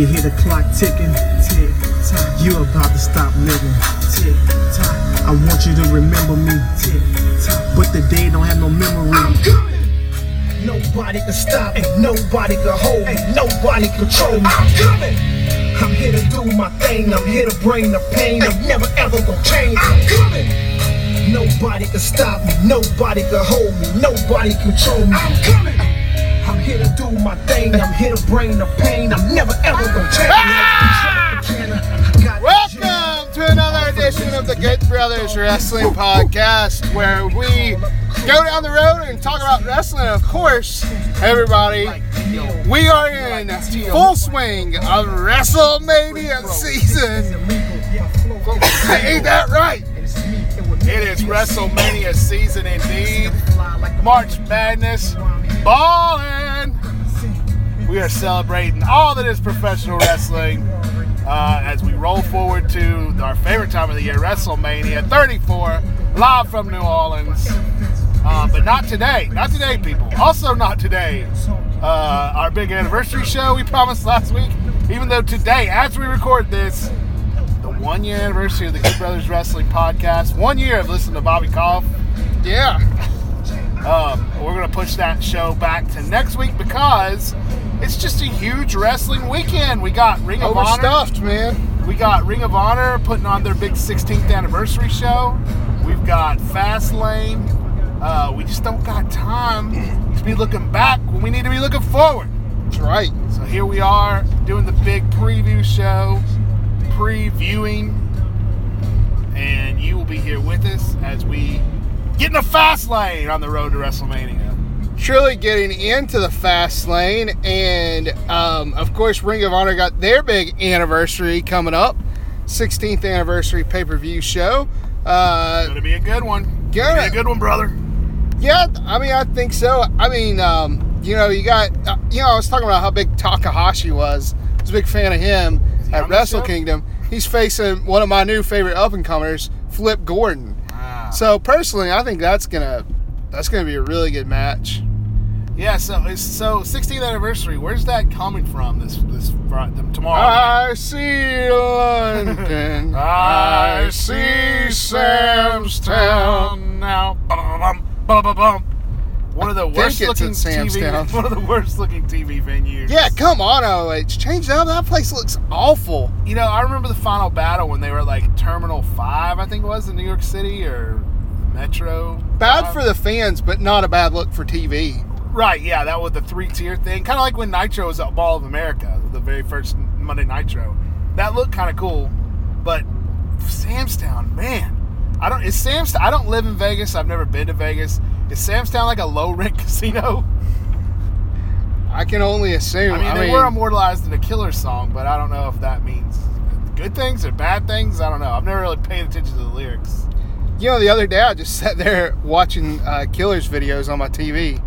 you hear the clock ticking, tick tock. You about to stop living, tick tock. I want you to remember me, tick tock. But the day don't have no memory. I'm coming. Nobody can stop me, nobody can hold me, nobody control me. I'm coming. I'm here to do my thing, I'm here to bring the pain, I'm never ever gonna change. I'm coming. Nobody can stop me, nobody can hold me, nobody control me. I'm coming. Here to do my thing, I'm here to bring the pain, I'm never ever gonna change. Ah! Welcome to another edition of the Good Brothers Wrestling Podcast, where we go down the road and talk about wrestling. Of course, everybody, we are in full swing of WrestleMania season. Ain't that right? It is WrestleMania season indeed. March Madness, ballin'. We are celebrating all that is professional wrestling uh, as we roll forward to our favorite time of the year, WrestleMania 34, live from New Orleans. Uh, but not today. Not today, people. Also, not today. Uh, our big anniversary show we promised last week. Even though today, as we record this, the one year anniversary of the Good Brothers Wrestling podcast, one year of listening to Bobby Koff. Yeah. Um, we're going to push that show back to next week because it's just a huge wrestling weekend. We got Ring of Honor. Overstuffed, man. We got Ring of Honor putting on their big 16th anniversary show. We've got Fastlane. Uh, we just don't got time to be looking back when we need to be looking forward. That's right. So here we are doing the big preview show, previewing, and you will be here with us as we get in the fast lane on the road to WrestleMania. Truly getting into the fast lane, and um, of course, Ring of Honor got their big anniversary coming up 16th anniversary pay per view show. Uh, Gonna be a good one. Gonna- Gonna be a good one, brother. Yeah, I mean, I think so. I mean, um, you know, you got, uh, you know, I was talking about how big Takahashi was. I was a big fan of him at Wrestle show? Kingdom. He's facing one of my new favorite up and comers, Flip Gordon. Ah. So personally, I think that's gonna that's gonna be a really good match. Yeah, so it's so 16th anniversary. Where's that coming from? This this tomorrow. I see London. I I see Sam's Town now. Bum, bum, bum, bum. One of the think worst looking TV. Town. One of the worst looking TV venues. Yeah, come on, OH. Change up. That place looks awful. You know, I remember the final battle when they were at, like Terminal Five, I think it was in New York City or Metro. Bad Five. for the fans, but not a bad look for TV. Right, yeah, that was the three tier thing. Kind of like when Nitro was at Mall of America, the very first Monday Nitro. That looked kind of cool, but Sam's Town, man, I don't. Is Sam's? I don't live in Vegas. I've never been to Vegas. Is Sam's Town like a low rent casino? I can only assume. I mean, they were immortalized in a Killer song, but I don't know if that means good things or bad things. I don't know. I've never really paid attention to the lyrics. You know, the other day I just sat there watching uh, Killers videos on my TV.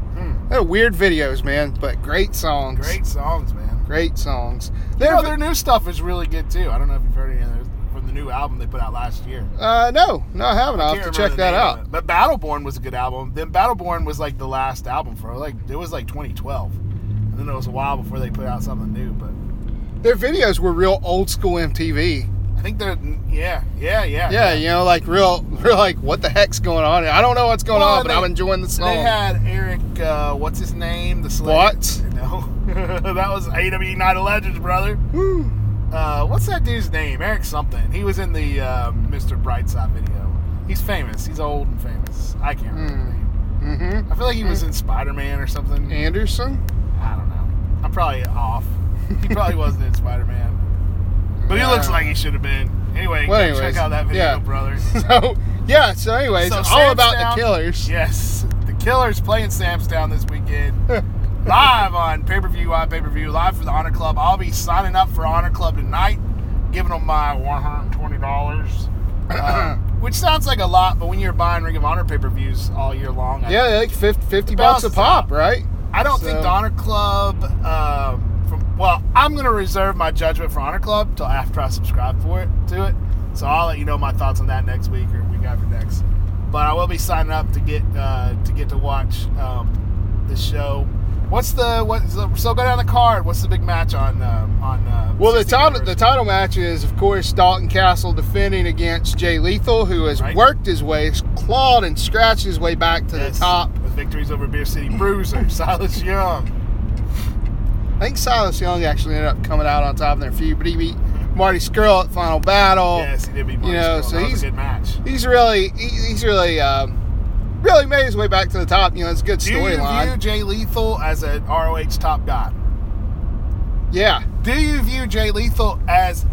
They're weird videos, man, but great songs. Great songs, man. Great songs. You know, their new stuff is really good too. I don't know if you've heard any of those from the new album they put out last year. uh, no, no, I haven't. I'll have to check that out. But Battleborn was a good album. Then Battleborn was like the last album for like it was like 2012, and then it was a while before they put out something new. But Their videos were real old school MTV. I think they're yeah, yeah, yeah. Yeah, you know, like real, real, like what the heck's going on? I don't know what's going Well, on, but they- I'm enjoying the song. They had Eric, uh, what's his name? The Slayer. What? No, that was AW Night of Legends, brother. Woo. Uh, what's that dude's name? Eric something. He was in the uh, Mr. Brightside video. He's famous. He's old and famous. I can't remember his name. Mm-hmm. I feel like he was in Spider Man or something. Anderson. I don't know. I'm probably off. He probably wasn't in Spider Man. But he looks like he should have been. Anyway, Well, anyways, check out that video, yeah. brother. So yeah. So anyways, So all Sam's about Town- the Killers. Yes, the Killers playing Sam's Town this weekend. live on pay per view on pay per view, live for the Honor Club. I'll be signing up for Honor Club tonight, giving them my $120. Uh, which sounds like a lot, but when you're buying Ring of Honor pay per views all year long, I- Yeah, like 50, 50 bucks a pop, out. right? I don't think the Honor Club. Um, well, I'm gonna reserve my judgment for Honor Club till after I subscribe for it to it. So I'll let you know my thoughts on that next week or week after next. But I will be signing up to get uh, to get to watch um, the show. What's the what's the, so go down the card? What's the big match on uh, on? Uh, Well, the 16th title the title match is, of course, Dalton Castle defending against Jay Lethal, who has Right. worked his way, clawed and scratched his way back to Yes, the top. with victories over Beer City Bruiser, Silas Young. I think Silas Young actually ended up coming out on top in their feud, but he beat Marty Scurll at Final Battle. Yes, he did beat Marty You know, Scurll. so that was he's- a good match. He's really he, he's really um, really made his way back to the top. You know, it's a good storyline. Do you view. Jay Lethal as an ROH top guy? Yeah. Do you view Jay Lethal as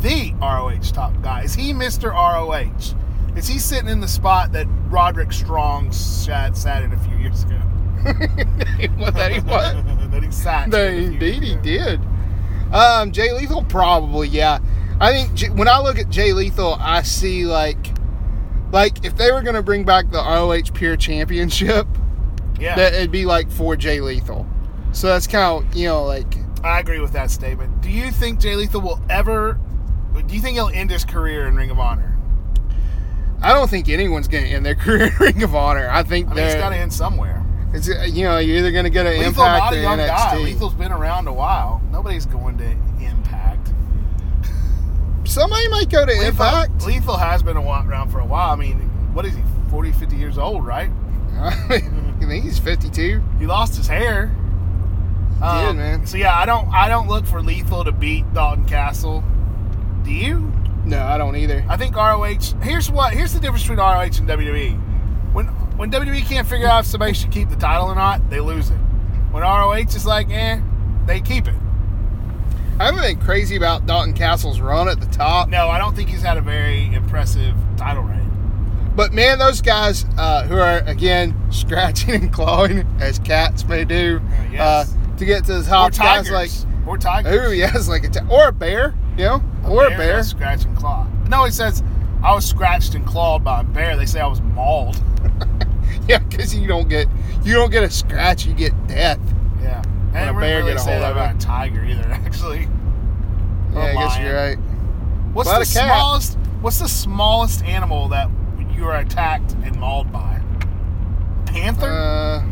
the ROH top guy? Is he Mr. ROH? Is he sitting in the spot that Roderick Strong sat, sat in a few years ago? What that he was. that he sat. In indeed he did. Um, Jay Lethal probably, yeah. I think J- when I look at Jay Lethal, I see like, like if they were gonna bring back the ROH Pure Championship, Yeah, that it'd be like for Jay Lethal. So that's kind of you know like I agree with that statement. Do you think Jay Lethal will ever? Do you think he'll end his career in Ring of Honor? I don't think anyone's gonna end their career in Ring of Honor. I think I mean, it's got to end somewhere. It's uh, you know you're either gonna get an Lethal Impact or young NXT. guy. Lethal's been around a while. Nobody's going to Impact. Somebody might go to Lethal, Impact. Lethal has been around for a while. I mean, what is he? 40, 50 years old, right? I think he's 52. He lost his hair. Um, did, man. So yeah, I don't I don't look for Lethal to beat Dalton Castle. Do you? No, I don't either. I think ROH. Here's what. Here's the difference between ROH and WWE. When when WWE can't figure out if somebody should keep the title or not, they lose it. When ROH is like, eh, they keep it. I haven't been crazy about Dalton Castle's run at the top, No, I don't think he's had a very impressive title reign. but man, those guys uh, who are again scratching and clawing as cats may do yes. uh, to get to the Or top. tigers. Guys like or tigers. ooh, yes, like a or a bear, you know, or a bear. Scratch and claw. No, he says I was scratched and clawed by a bear. They say I was mauled. Yeah, because you don't get you don't get a scratch, you get death. Yeah. And a bear really get a hold of about a tiger either. Actually, Yeah, I guess you're right. What's But the smallest? What's the smallest animal that you are attacked and mauled by? Panther. Uh,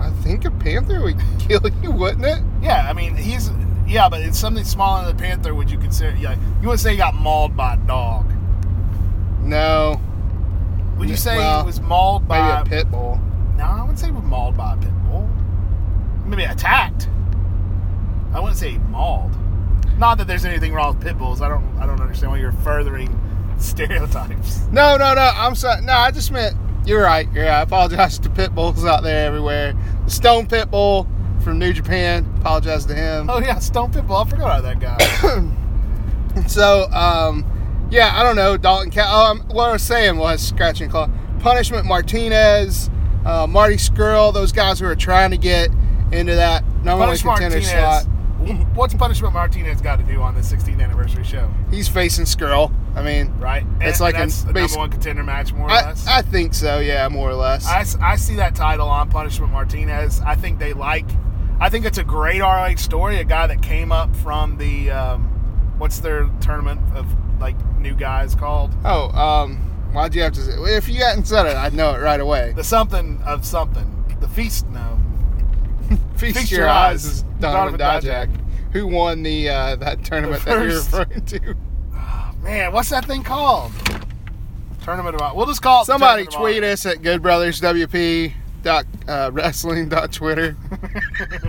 I think a panther would kill you, wouldn't it? yeah, I mean he's yeah, but it's something smaller than a panther. Would you consider? Yeah, you wouldn't say you got mauled by a dog. No, Would you say Well, he was mauled maybe by? a pit bull. No, I wouldn't say he was mauled by a pit bull. Maybe attacked. I wouldn't say mauled. Not that there's anything wrong with pit bulls. I don't. I don't understand why you're furthering stereotypes. No, no, no. I'm sorry. No, I just meant you're right. You're. I apologize to pit bulls out there everywhere. The Stone Pit Bull from New Japan. Apologize to him. Oh yeah, Stone Pit Bull. I forgot about that guy. So, um, yeah, I don't know. Dalton. Um, what I was saying was scratch and claw. Punishment Martinez, uh, Marty Scurll. Those guys who are trying to get into that number one contender Martinez. slot. What's Punishment Martinez got to do on the 16th anniversary show? He's facing Scurll. I mean, Right? It's And- like and an a number one contender match, more or I, less. I think so. Yeah, more or less. I see that title on Punishment Martinez. I think they like. I think it's a great ROH story. A guy that came up from the um, what's their tournament of like new guys called oh, um, why'd you have to say? If you hadn't said it, I'd know it right away. the something of something. The feast. No, Feast, Feast your, your eyes eyes. is Donovan Donovan Dijak, who won the uh, that tournament The that you're referring to. Oh, man, what's that thing called? Tournament of We'll just call it Somebody of tweet Honor. us at goodbrotherswp dot uh, wrestling dot twitter.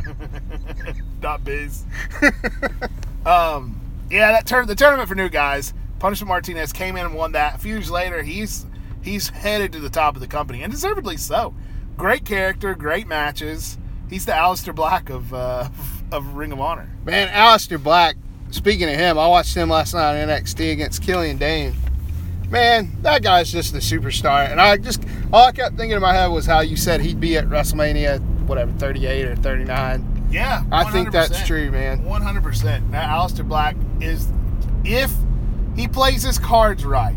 dot biz. um, yeah, that turn the tournament for new guys. Punishment Martinez came in and won that. A few years later, he's he's headed to the top of the company, and deservedly so. Great character, great matches. He's the Aleister Black of uh, of Ring of Honor. Man, Aleister Black. Speaking of him, I watched him last night on NXT against Killian Dain. Man, that guy's just a superstar, and I just all I kept thinking in my head was how you said he'd be at WrestleMania, whatever, 38 or 39. Yeah, I think that's true, man. One hundred percent. Now, Aleister Black is, if he plays his cards right,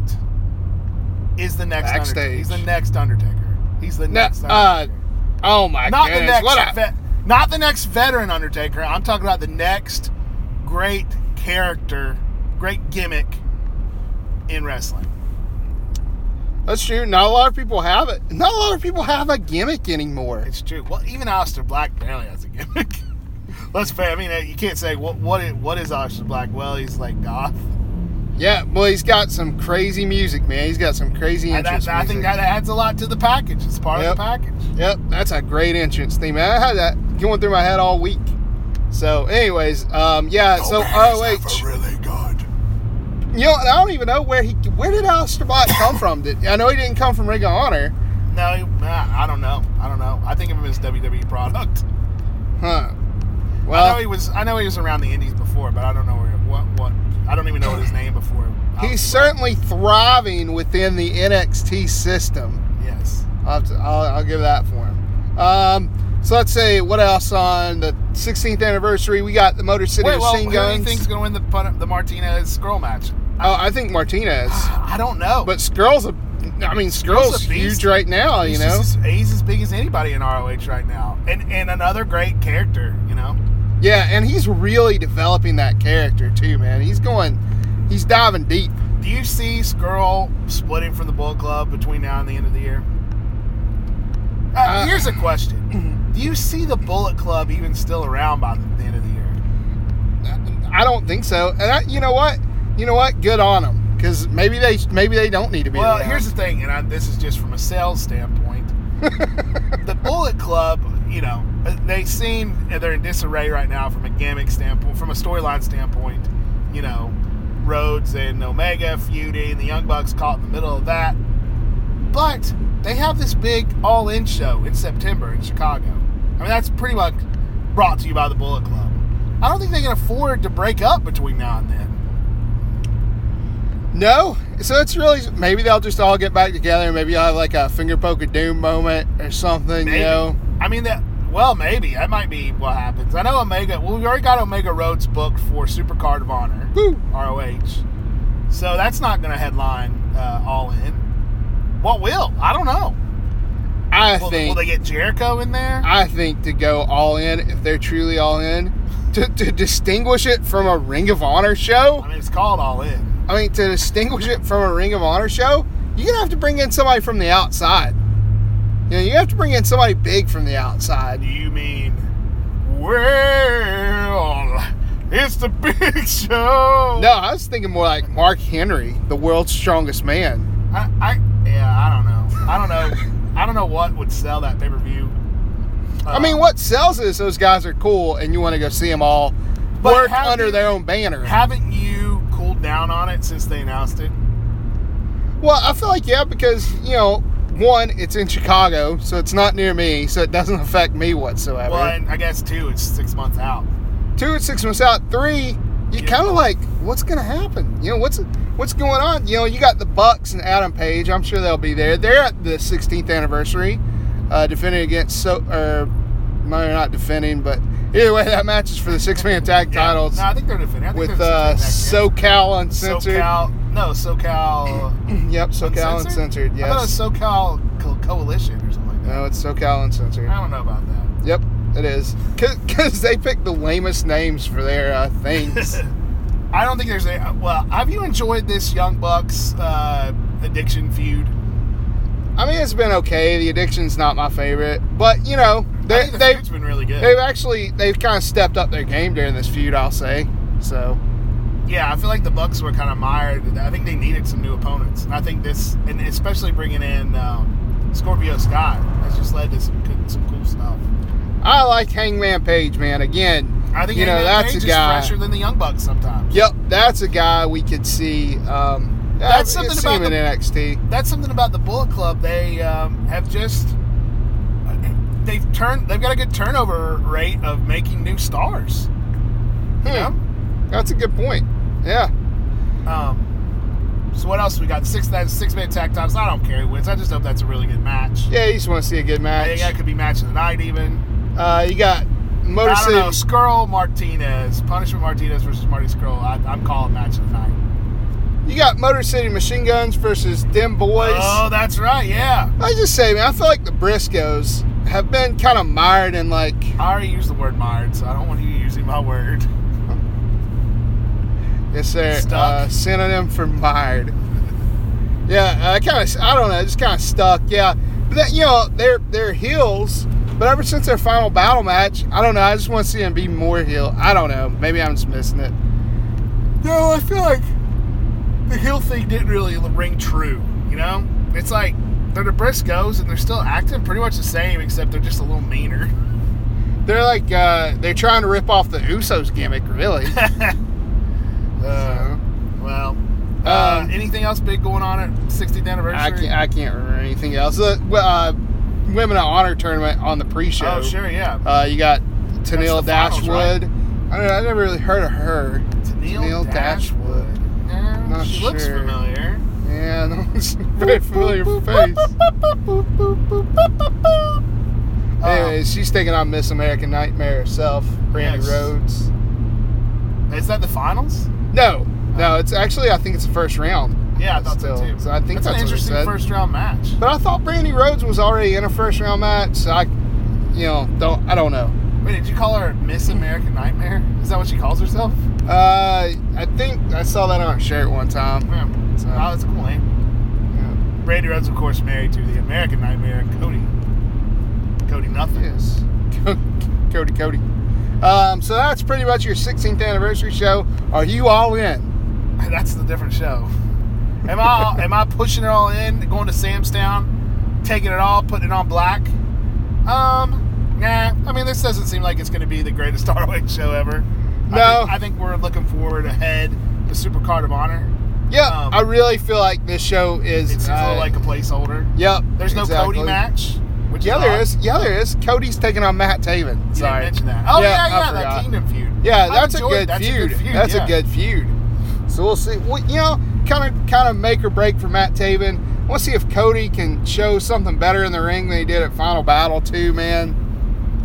is the next Backstage. Undertaker. He's the next Undertaker. He's the No, next uh, Undertaker. Oh my not the next what a, vet, not the next veteran Undertaker. I'm talking about the next great character, great gimmick in wrestling. That's true. Not a lot of people have it. Not a lot of people have a gimmick anymore. It's true. Well, even Aleister Black barely has a gimmick. Let's fair. I mean, uh, you can't say what what is, what is Aleister Black? Well, he's like goth. Yeah, well, he's got some crazy music, man. He's got some crazy And entrance that, I think that adds a lot to the package. It's part Yep. of the package. Yep, that's a great entrance theme. Man, I had that going through my head all week. So, anyways, um, yeah. so ROH, really good. You know, I don't even know where he, where did Black come from? Did, I know he didn't come from Ring of Honor, No, he- I don't know. I don't know. I think of him as WWE product. huh? Well, I know he was. I know he was around the Indies before, but I don't know where what what. I don't even know what his name before. he's Aleister certainly thriving within the NXT system. Yes. I'll, have to, I'll, I'll give that for him. Um, so let's say what else on the 16th anniversary? We got the Motor City Wait, well, Machine who do you Guns. think's going to win the the Martinez Scurll match? Oh, I think Martinez, I don't know. but Scurll's a, I mean Scurll's huge right now. You know, as, he's as big as anybody in ROH right now, and and another great character. You know. yeah, and he's really developing that character too, man. He's going, he's diving deep. Do you see Scurll splitting from the Bullet Club between now and the end of the year? Uh, Uh, here's a question: Do you see the Bullet Club even still around by the end of the year? I don't think so. And I, you know what? You know what? Good on them because maybe they maybe they don't need to be. Well, around. here's the thing, and I, this is just from a sales standpoint. the Bullet Club, you know, uh, they seem uh, they're in disarray right now from a gimmick standpoint, from a storyline standpoint. You know, Rhodes and Omega feuding, the Young Bucks caught in the middle of that. But they have this big all-in show in September in Chicago. I mean, that's pretty much brought to you by the Bullet Club. I don't think they can afford to break up between now and then. No, so it's really maybe they'll just all get back together. Maybe you'll have like a finger poke of doom moment or something. Maybe. You know, I mean that. Well, maybe that might be what happens. I know Omega. Well, we already got Omega Rhodes booked for Supercard of Honor, Woo. ROH. So that's not going to headline uh, All In. What will? I don't know. I Will, think will they get Jericho in there? I think to go all in if they're truly all in to, to distinguish it from a Ring of Honor show. I mean, it's called All In. I mean, to distinguish it from a Ring of Honor show, you're gonna have to bring in somebody from the outside. You know, you have to bring in somebody big from the outside. You mean? Well, it's the big show. No, I was thinking more like Mark Henry, the world's strongest man. I, I yeah, I don't know. I don't know. I don't know what would sell that pay per view. I mean, what sells is those guys are cool, and you want to go see them all work under you- their own banner. Haven't you cooled down on it since they announced it? Well, I feel like yeah, because you know, one, it's in Chicago, so it's not near me, so it doesn't affect me whatsoever. Well, and I guess two, it's six months out. Two, it's six months out. Three, you Yeah. kind of like, what's gonna happen? You know, what's what's going on? You know, you got the Bucks and Adam Page. I'm sure they'll be there. They're at the 16th anniversary, uh, defending against so or no, not defending, but either way, that matches for the six man tag Yeah. titles No, I think they're defending. I think with they're uh, defending SoCal. Uncensored. SoCal. No, SoCal. Yep, SoCal Uncensored? Uncensored. I thought it was SoCal Co- Coalition or something like that. No, it's SoCal Uncensored. I don't know about that. Yep, it is. Because they picked the lamest names for their uh, things. I don't think there's a. Well, have you enjoyed this Young Bucks uh, addiction feud? I mean, it's been okay. The Addiction's not my favorite, but you know, they, the they've feud's been really good. they've actually they've kind of stepped up their game during this feud. I'll say so. Yeah, I feel like the Bucks were kind of mired. I think they needed some new opponents. And I think this, and especially bringing in um, Scorpio Sky, has just led to some good, some cool stuff. I like Hangman Page, man. Again, I think you know that's Page a guy. fresher than the Young Bucks sometimes. Yep, that's a guy we could see. Um, That's I something about in NXT. That's something about the Bullet Club. They um, have just they've turned. They've got a good turnover rate of making new stars. You know. Hmm, that's a good point. Yeah. Um, so what else we got? Six that six man tag titles. I don't care who wins. I just hope that's a really good match. Yeah, you just want to see a good I match. think that could be match of the night even. Uh, you got Motor I don't City. know. Scurll Martinez, Punishment Martinez versus Marty Scurll. I, I'm calling match of the night. You got Motor City Machine Guns versus Dem Boys. Oh, that's right. Yeah. I just say, man, I feel like the Briscoes have been kind of mired in like, I already used the word mired, so I don't want you using my word. sir, Stuck. uh, synonym for mired. Yeah, I kind of, I don't know, just kind of stuck. Yeah, but that, you know, they're they're heels, but ever since their final battle match, I don't know. I just want to see them be more heel. I don't know. Maybe I'm just missing it. No, I feel like the heel thing didn't really ring true. You know, it's like they're the Briscoes and they're still acting pretty much the same, except they're just a little meaner. They're like uh, they're trying to rip off the Usos gimmick, really. Uh, well, uh, Um, anything else big going on at 60th anniversary? I can't, I can't remember anything else. The uh, Women of Honor tournament on the pre-show. Oh, sure, yeah. Uh, you got Tennille the finals, Dashwood. I don't know. I never really heard of her. Tennille Tennille Dashwood. Yeah, Not she looks familiar. Yeah, no, it's a very familiar face. Anyways, she's taking on Miss American Nightmare herself, Brandi Yes. Rhodes. Is that the finals? No, no, it's actually I think it's the first round. Yeah, I thought Still, so too. so I think that's, that's an interesting first round match. But I thought Brandi Rhodes was already in a first round match. So I, you know, don't I don't know. Wait, did you call her Miss American Nightmare? Is that what she calls herself? Uh, I think I saw that on a shirt one time. Yeah. So- oh, that's a cool name. Yeah. Brandi Rhodes, of course, married to the American Nightmare, Cody. Cody Nothing. Yes. Cody, Cody. Um, so that's pretty much your 16th anniversary show. Are you all in? That's the different show. Am I am I pushing it all in, going to Sam's Town, taking it all, putting it on black? Um, nah. I mean, this doesn't seem like it's going to be the greatest ROH show ever. I No. think, I think we're looking forward ahead to Super Card of Honor. Yeah, Um, I really feel like this show is. It seems a uh, little like a placeholder. Yep. There's no exactly. Cody match. Which Yeah, is there odd. is. Yeah, there is. Cody's taking on Matt Taven. Sorry. mention that. Oh Yeah, yeah, I yeah, that. Kingdom feud. Yeah, that's a, good that's feud. a good feud. That's yeah. a good feud. So we'll see. Well, you know, kind of, kind of make or break for Matt Taven. We'll see if Cody can show something better in the ring than he did at Final Battle too, man.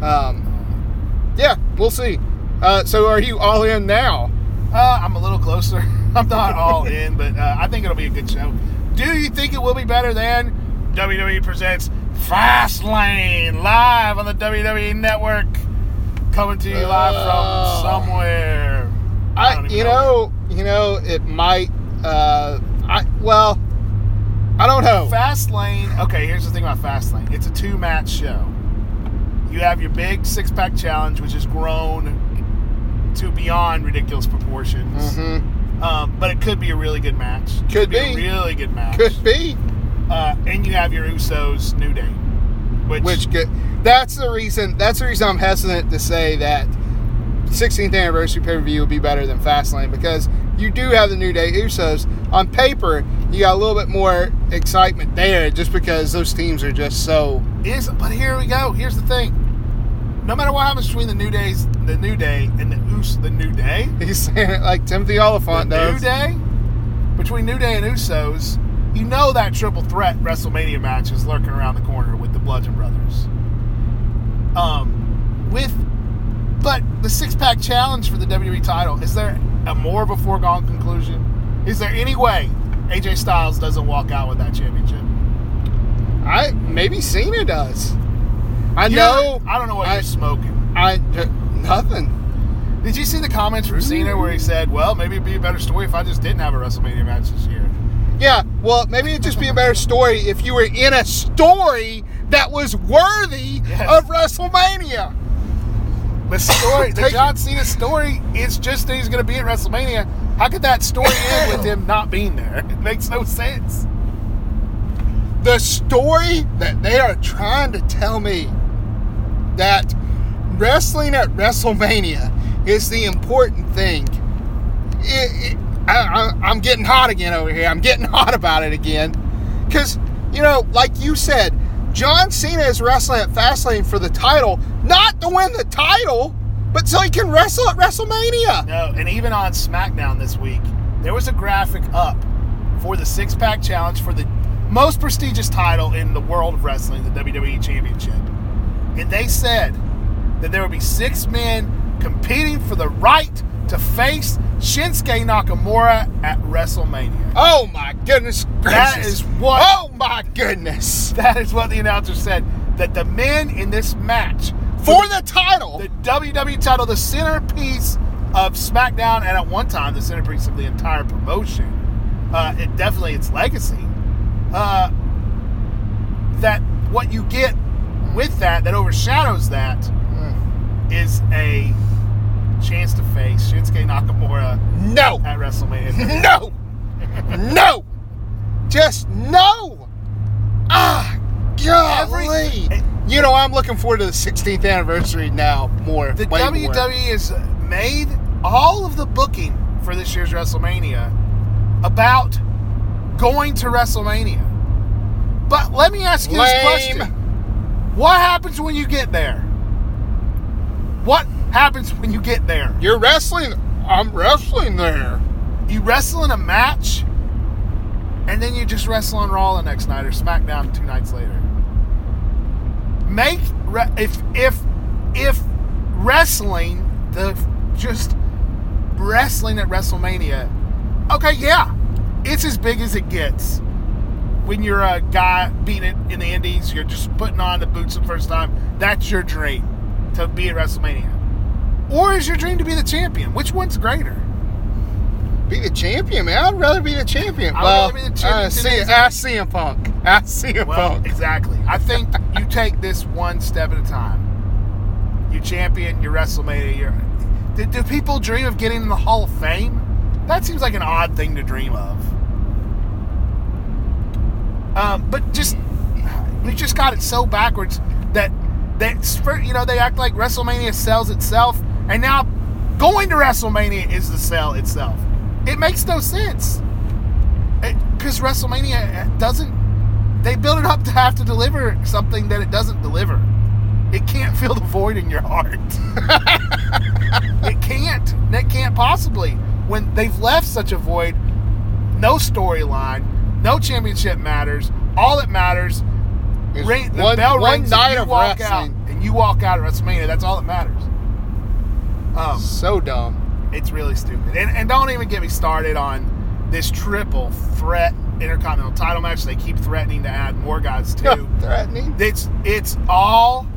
Um, yeah, we'll see. Uh, so are you all in now? Uh, I'm a little closer. I'm not all in, but uh, I think it'll be a good show. Do you think it will be better than WWE presents Fastlane live on the WWE Network, coming to you live Oh. from somewhere? I, don't you know, you know, it might. Uh, I well, I don't know. Fastlane. Okay, here's the thing about Fastlane. It's a two-match show. You have your big six-pack challenge, which has grown to beyond ridiculous proportions. hmm Um, but it could be a really good match. Could be. a be. really good match. Could be. Uh, and you have your Usos New Day, which, Which good. That's the reason. That's the reason I'm hesitant to say that 16th anniversary pay per view will be better than Fastlane because you do have the New Day Usos. On paper, you got a little bit more excitement there, just because those teams are just so. is. But here we go. Here's the thing. No matter what happens between the New Days, the New Day, and the Us, the New Day, He's saying it like Timothy Olyphant the New. Day, between New Day and Usos, you know that triple threat WrestleMania match is lurking around the corner with the Bludgeon Brothers. Um, with, but the six pack challenge for the WWE title is there a more of a foregone conclusion? Is there any way AJ Styles doesn't walk out with that championship? I maybe Cena does. I You know. I don't know what I- you're smoking. I uh, nothing. Did you see the comments from Cena where he said, "Well, maybe it'd be a better story if I just didn't have a WrestleMania match this year." Yeah, well, maybe it'd just be a better story if you were in a story that was worthy Yes. of WrestleMania. The story, the John Cena story, is just that he's going to be at WrestleMania. How could that story end with him not being there? It makes no sense. The story that they are trying to tell me that wrestling at WrestleMania is the important thing. It, it, I, I'm getting hot again over here. I'm getting hot about it again. Because, you know, like you said, John Cena is wrestling at Fastlane for the title, not to win the title, but so he can wrestle at WrestleMania. No, and even on SmackDown this week, there was a graphic up for the six pack challenge for the most prestigious title in the world of wrestling, the WWE Championship. And they said that there would be six men competing for the right to face Shinsuke Nakamura at WrestleMania. Oh my goodness That gracious. is what- Oh my goodness. That is what the announcer said. That the men in this match For the title. the WWE title, the centerpiece of SmackDown, and at one time the centerpiece of the entire promotion. Uh, it definitely its legacy. uh, that what you get with that that overshadows that is a chance to face Shinsuke Nakamura No. at WrestleMania. No. no. Just no. Ah, golly. Every- you know, I'm looking forward to the 16th anniversary now more. The WWE more. has made all of the booking for this year's WrestleMania about going to WrestleMania. But let me ask you this question. What happens when you get there? What happens when you get there? You're wrestling. I'm wrestling there. You wrestle in a match, and then you just wrestle on Raw the next night or SmackDown two nights later. Make if if if wrestling the just wrestling at WrestleMania, okay, yeah, it's as big as it gets. When you're a guy beating it in the Indies, you're just putting on the boots the first time. That's your dream to be at WrestleMania, or is your dream to be the champion? Which one's greater? Be the champion, man. I'd rather be the champion. I well, rather be the champion uh, see, today's- ask CM Punk. Ask CM Well, Punk. exactly. I think you take this one step at a time. You champion your WrestleMania. You're, do, do people dream of getting in the Hall of Fame? That seems like an odd thing to dream of. Um, but just we just got it so backwards that that you know they act like WrestleMania sells itself, and now going to WrestleMania is the sell itself. It makes no sense because WrestleMania doesn't. They build it up to have to deliver something that it doesn't deliver. It can't fill the void in your heart. it can't. It can't possibly. When they've left such a void, no storyline, no championship matters. All that matters, It's ring, the one, bell one rings night and you of walk wrestling. out, and you walk out at WrestleMania. That's all that matters. Um, So dumb. it's really stupid. And, and don't even get me started on this triple threat intercontinental title match. They keep threatening to add more guys to. Threatening. It's it's all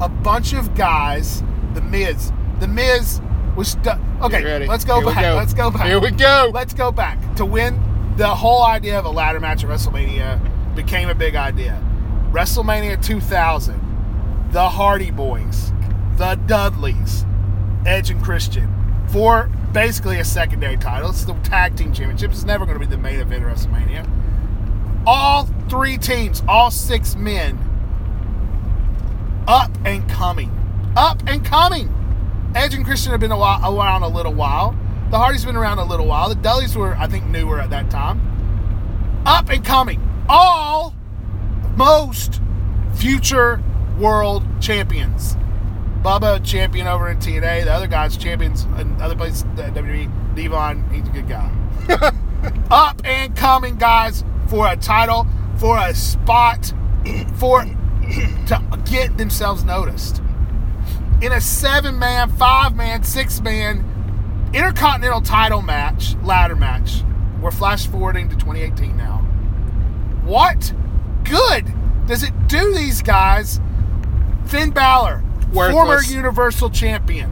a bunch of guys. The Miz, the Miz was stu- okay. Let's go Here back. go. Let's go back. Here we go. Let's go back to win. The whole idea of a ladder match at WrestleMania became a big idea. WrestleMania 2000, the Hardy Boys, the Dudleys, Edge and Christian for basically a secondary title. It's the tag team championship. It's never going to be the main event of WrestleMania. All three teams, all six men, up and coming, up and coming. Edge and Christian have been a while, around a little while. The Hardys been around a little while. The Dudleys were, I think, newer at that time. Up and coming. All most future world champions. Bubba champion over in TNA. The other guys champions in other places. WWE. D-Von, he's a good guy. Up and coming guys for a title, for a spot, for to get themselves noticed. In a seven man, five man, six man intercontinental title match, ladder match. We're flash forwarding to 2018 now. What good does it do these guys? Finn Balor, former Universal Champion.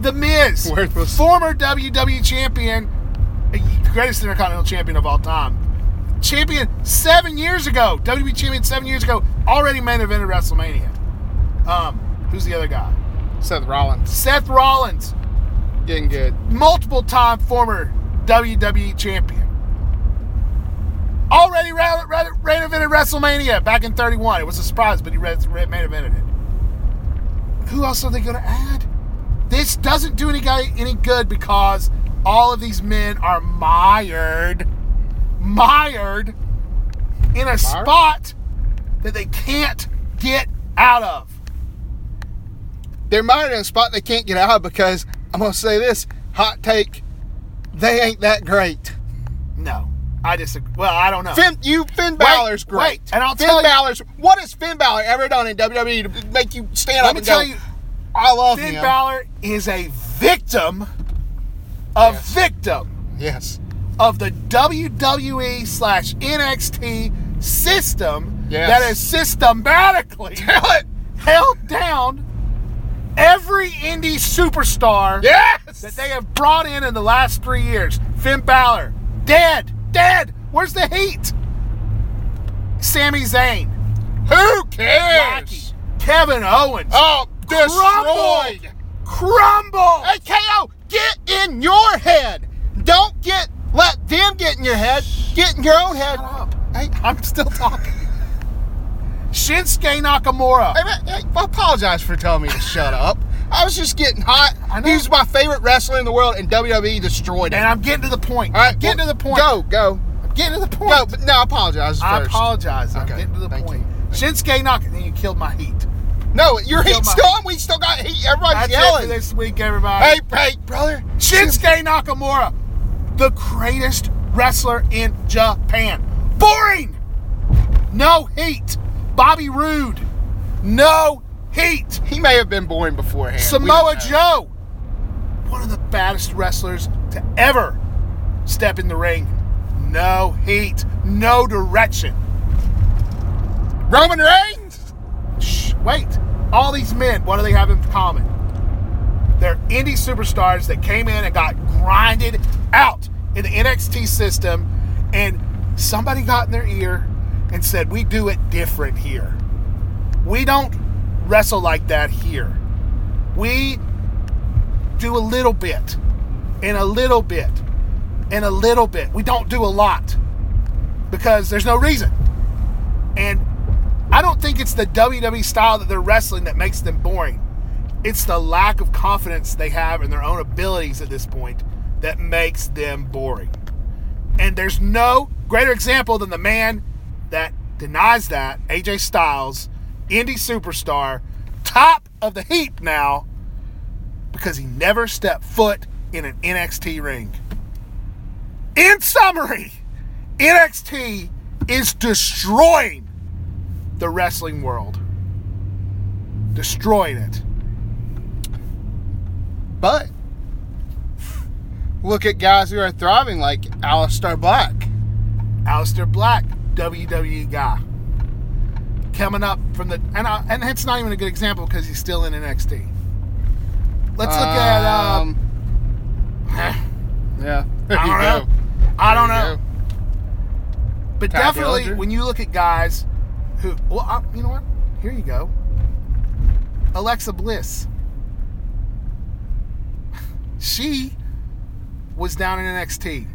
The Miz, Worthless. former WWE Champion, greatest Intercontinental Champion of all time. Champion seven years ago, WWE Champion seven years ago, already main evented WrestleMania. Um, who's the other guy? Seth Rollins. Seth Rollins, Getting good. multiple time former WWE champion. Already ra- ra- main evented WrestleMania back in 31. It was a surprise, but he ran main evented it. Who else are they going to add? This doesn't do any guy any good because all of these men are mired, mired in a spot that they can't get out of. They're mired in a spot they can't get out of because I'm gonna say this hot take. They ain't that great. No, I disagree. Well, I don't know. Finn, you Finn Balor's great. wait, and I'll Finn tell you- Balor's. What has Finn Balor ever done in WWE to make you stand up and tell go? you, I love Finn him. Balor is a victim, a Yes. victim yes. of the WWE slash NXT system Yes. that has systematically held down every indie superstar Yes. that they have brought in in the last three years. Finn Balor, dead, dead. Where's the heat? Sami Zayn, Who cares? Rocky, Kevin Owens, Oh, destroyed. crumble. Hey, KO, get in your head. Don't get let them get in your head. Get in your own head. Shut up. Hey, I'm still talking. Shinsuke Nakamura. hey, man, hey, I apologize for telling me to shut up. I was just getting hot. I know. He my favorite wrestler in the world, and WWE destroyed it. And. I'm getting to the point. All right, getting well, to the point. Go, go, I'm getting to the point. go. But no, I apologize I first. apologize. I'm Okay, getting to the thank point. you. Shinsuke Nakamura. Then you killed my heat. No, your Kill heat's on. We still got heat. Everybody's That's it yelling. this week, everybody. Hey, hey, brother. Shinsuke Nakamura, the greatest wrestler in Japan. Boring. No heat. Bobby Roode. No heat. He may have been born beforehand. Samoa. Joe. One of the baddest wrestlers to ever step in the ring. No heat. No direction. Roman Reigns. Shh, wait. All these men, what do they have in common? They're indie superstars that came in and got grinded out in the NXT system, and somebody got in their ear and said, We do it different here. We don't wrestle like that here. We do a little bit, and a little bit, and a little bit. We don't do a lot because there's no reason. And I don't think it's the WWE style that they're wrestling that makes them boring. It's the lack of confidence they have in their own abilities at this point that makes them boring. And there's no greater example than the man that denies that, AJ Styles, indie superstar, top of the heap now, because he never stepped foot in an NXT ring. In summary, NXT is destroying the wrestling world. Destroying it. But look at guys who are thriving like Aleister Black. Aleister Black, WWE guy. Coming up from the and I, and it's not even a good example because he's still in NXT. Let's look at um, yeah. There I don't go. know. I don't know. But Tye definitely, Dillinger? when you look at guys who, well, I, you know what? Here you go. Alexa Bliss. She was down in NXT.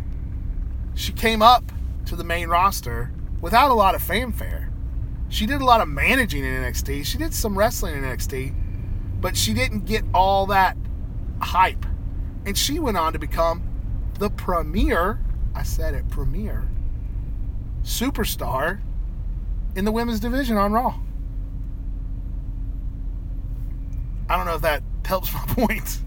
She came up to the main roster without a lot of fanfare. She did a lot of managing in NXT. She did some wrestling in NXT, but she didn't get all that hype. And she went on to become the premier, I said it, premier superstar in the women's division on Raw. I don't know if that helps my point.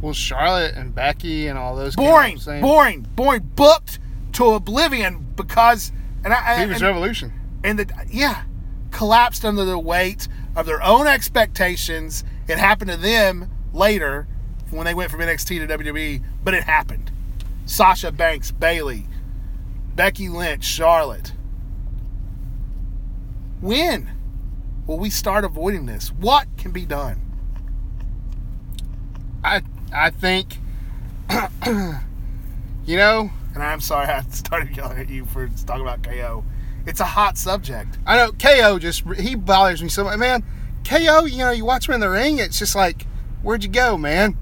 Well, Charlotte and Becky and all those. Boring, boring, boring. Booked to oblivion because and I He was and, Revolution. and the yeah collapsed under the weight of their own expectations. It happened to them later when they went from NXT to WWE, but it happened. Sasha Banks, Bayley, Becky Lynch, Charlotte. When will we start avoiding this? What can be done? I I think. you know, And I'm sorry I started yelling at you for talking about KO. It's a hot subject. I know KO just he bothers me so much, man. KO, you know, you watch him in the ring, it's just like, where'd you go, man?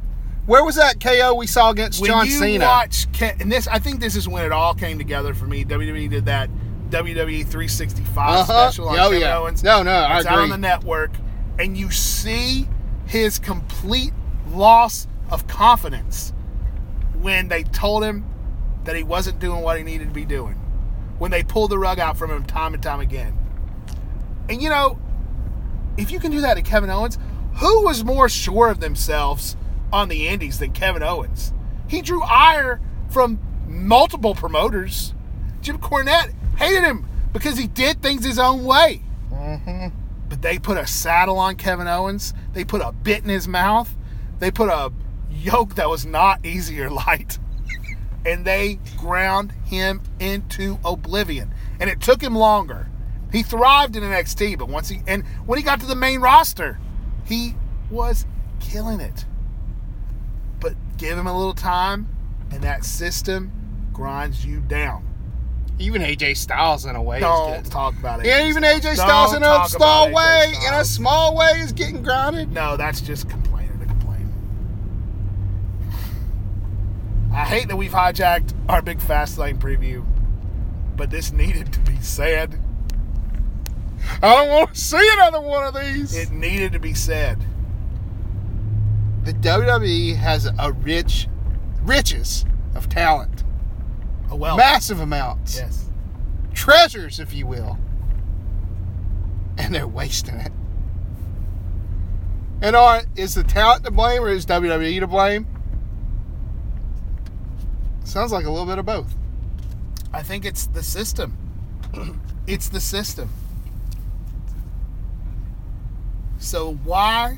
Where was that KO we saw against when John you Cena? watch and this I think this is when it all came together for me. WWE did that WWE 365 Uh-huh. special on Oh, Kevin yeah. Owens. No, no, I it's out on the network, and you see his complete loss of confidence when they told him that he wasn't doing what he needed to be doing. When they pulled the rug out from him time and time again. And you know, if you can do that to Kevin Owens, who was more sure of themselves on the Indies than Kevin Owens? He drew ire from multiple promoters. Jim Cornette hated him because he did things his own way. Mm-hmm. But they put a saddle on Kevin Owens. They put a bit in his mouth. They put a yoke that was not easy or light. And they ground him into oblivion. And it took him longer. He thrived in NXT, but once he and when he got to the main roster, he was killing it. But give him a little time, and that system grinds you down. Even AJ Styles in a way Don't talk about it. Yeah, even AJ Styles in a small way, in a small way, is getting grounded. No, that's just complaining to complain. I hate that we've hijacked our big Fastlane preview, but this needed to be said. I don't want to see another one of these. It needed to be said. the WWE has a rich, riches of talent, Oh well. massive amounts, Yes. treasures, if you will, and they're wasting it. And are is the talent to blame or is WWE to blame? Sounds like a little bit of both. I think it's the system. it's the system. So why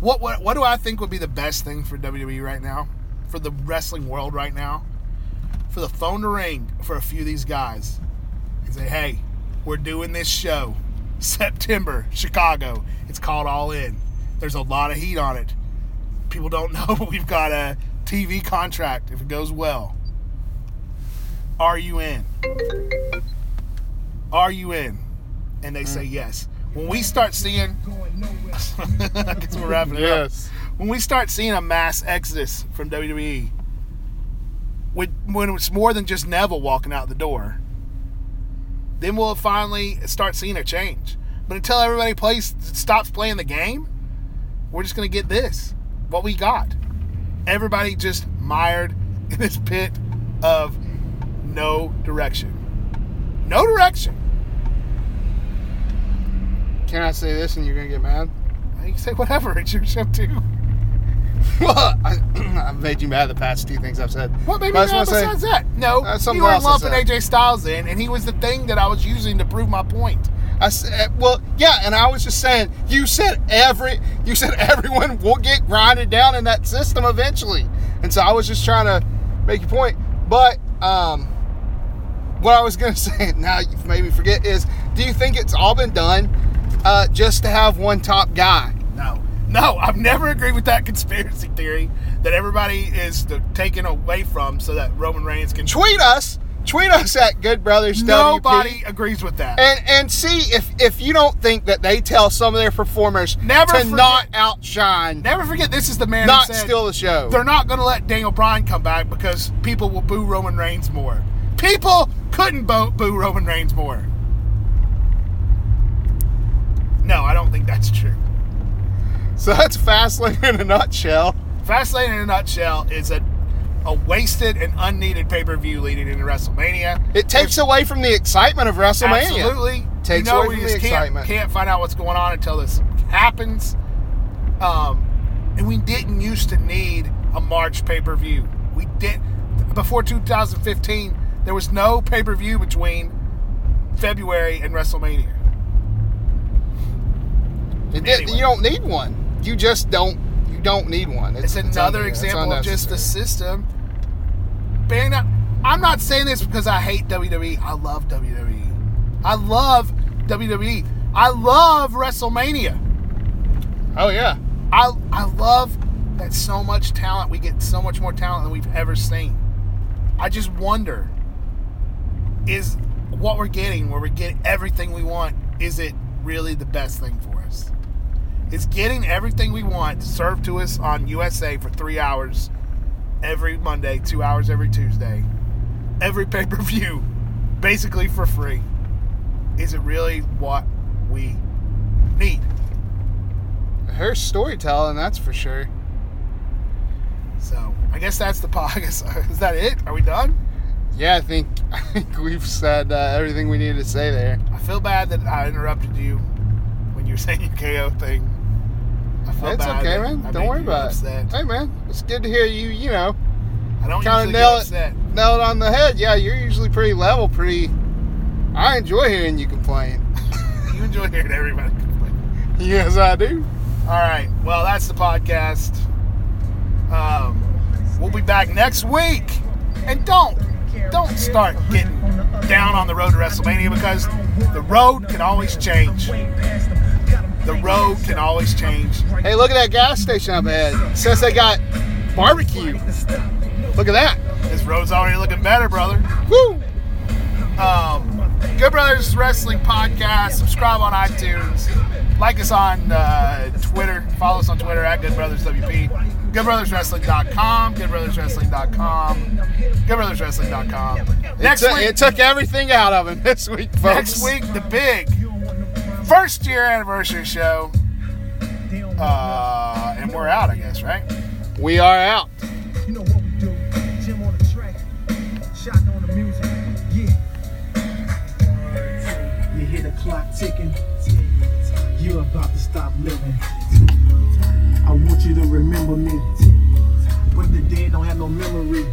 what, what what do I think would be the best thing for WWE right now? For the wrestling world right now? For the phone to ring for a few of these guys and say, "Hey, we're doing this show September, Chicago. It's called All In. There's a lot of heat on it. People don't know, but we've got a TV contract if it goes well. Are you in? Are you in? And they say mm. yes. When we start seeing, I guess we're wrapping it up. When we start seeing a mass exodus from WWE, when, when it's more than just Neville walking out the door, then we'll finally start seeing a change. But until everybody plays stops playing the game, we're just gonna get this. What we got. Everybody just mired in this pit of no direction. No direction. Can I say this and you're gonna get mad? You can say whatever, it's your show too. Well, I, I've made you mad the past two things I've said. What made me mad wanna say- besides that? No, uh, That's you were lumping. AJ Styles in, and he was the thing that I was using to prove my point. I said, well, yeah, and I was just saying, you said every, you said everyone will get grinded down in that system eventually, and so I was just trying to make your point. But um, what I was gonna say now you've made me forget is, do you think it's all been done uh, just to have one top guy? No, no, I've never agreed with that conspiracy theory that everybody is taken away from so that Roman Reigns can. Tweet us, tweet us at Good Brothers Nobody WP. agrees with that. And, and see if if you don't think that they tell some of their performers Never to forget- not outshine, Never forget, this is the man not said steal the show. they're not going to let Daniel Bryan come back because people will boo Roman Reigns more. People couldn't boo, boo Roman Reigns more. No, I don't think that's true. So that's Fastlane in a nutshell. Fastlane in a nutshell is a a wasted and unneeded pay per view leading into WrestleMania. It takes away from the excitement of WrestleMania. Absolutely. Takes you know, away from the can't, excitement. can't find out what's going on until this happens. Um, and we didn't used to need a March pay per view. We did before 2015. There was no pay per view between February and WrestleMania. It Anyway. You don't need one. You just don't. Don't need one. It's, another it's example of just the system. Out, I'm not saying this because I hate WWE. I love WWE. I love WWE. I love WrestleMania. Oh yeah. I I love that so much talent. We get so much more talent than we've ever seen. I just wonder is what we're getting, where we get everything we want, is it really the best thing for Is getting everything we want served to us on USA for three hours every Monday, two hours every Tuesday, every pay per view, basically for free? Is it really what we need? Her storytelling, that's for sure. So I guess that's the pod. I guess is that it? Are we done? Yeah, I think I think we've said uh, everything we needed to say there. I feel bad that I interrupted you when you were saying your KO thing. It's okay, man. I Don't worry about upset. it. Hey, man, it's good to hear you. You know, I don't kind of nail it, nail it on the head. Yeah, you're usually pretty level, pretty. I enjoy hearing you complain. You enjoy hearing everybody complain. yes, I do. All right. Well, that's the podcast. Um, we'll be back next week. And don't don't start getting down on the road to WrestleMania because the road can always change. The road can always change. Hey, look at that gas station up ahead. It says they got barbecue. Look at that. This road's already looking better, brother. Woo! Um, Good Brothers Wrestling Podcast. Subscribe on iTunes. Like us on uh, Twitter. Follow us on Twitter at Good Brothers WP. GoodBrothersWrestling.com. GoodBrothersWrestling.com. GoodBrothersWrestling.com. Next it, took- week, it took everything out of him this week, folks. next week, the big first year anniversary show. Uh, and we're out, I guess, right? we are out. You know what we do. Jim on the track. Shot on the music. Yeah. You hear the clock ticking. You're about to stop living. I want you to remember me. But the dead don't have no memory.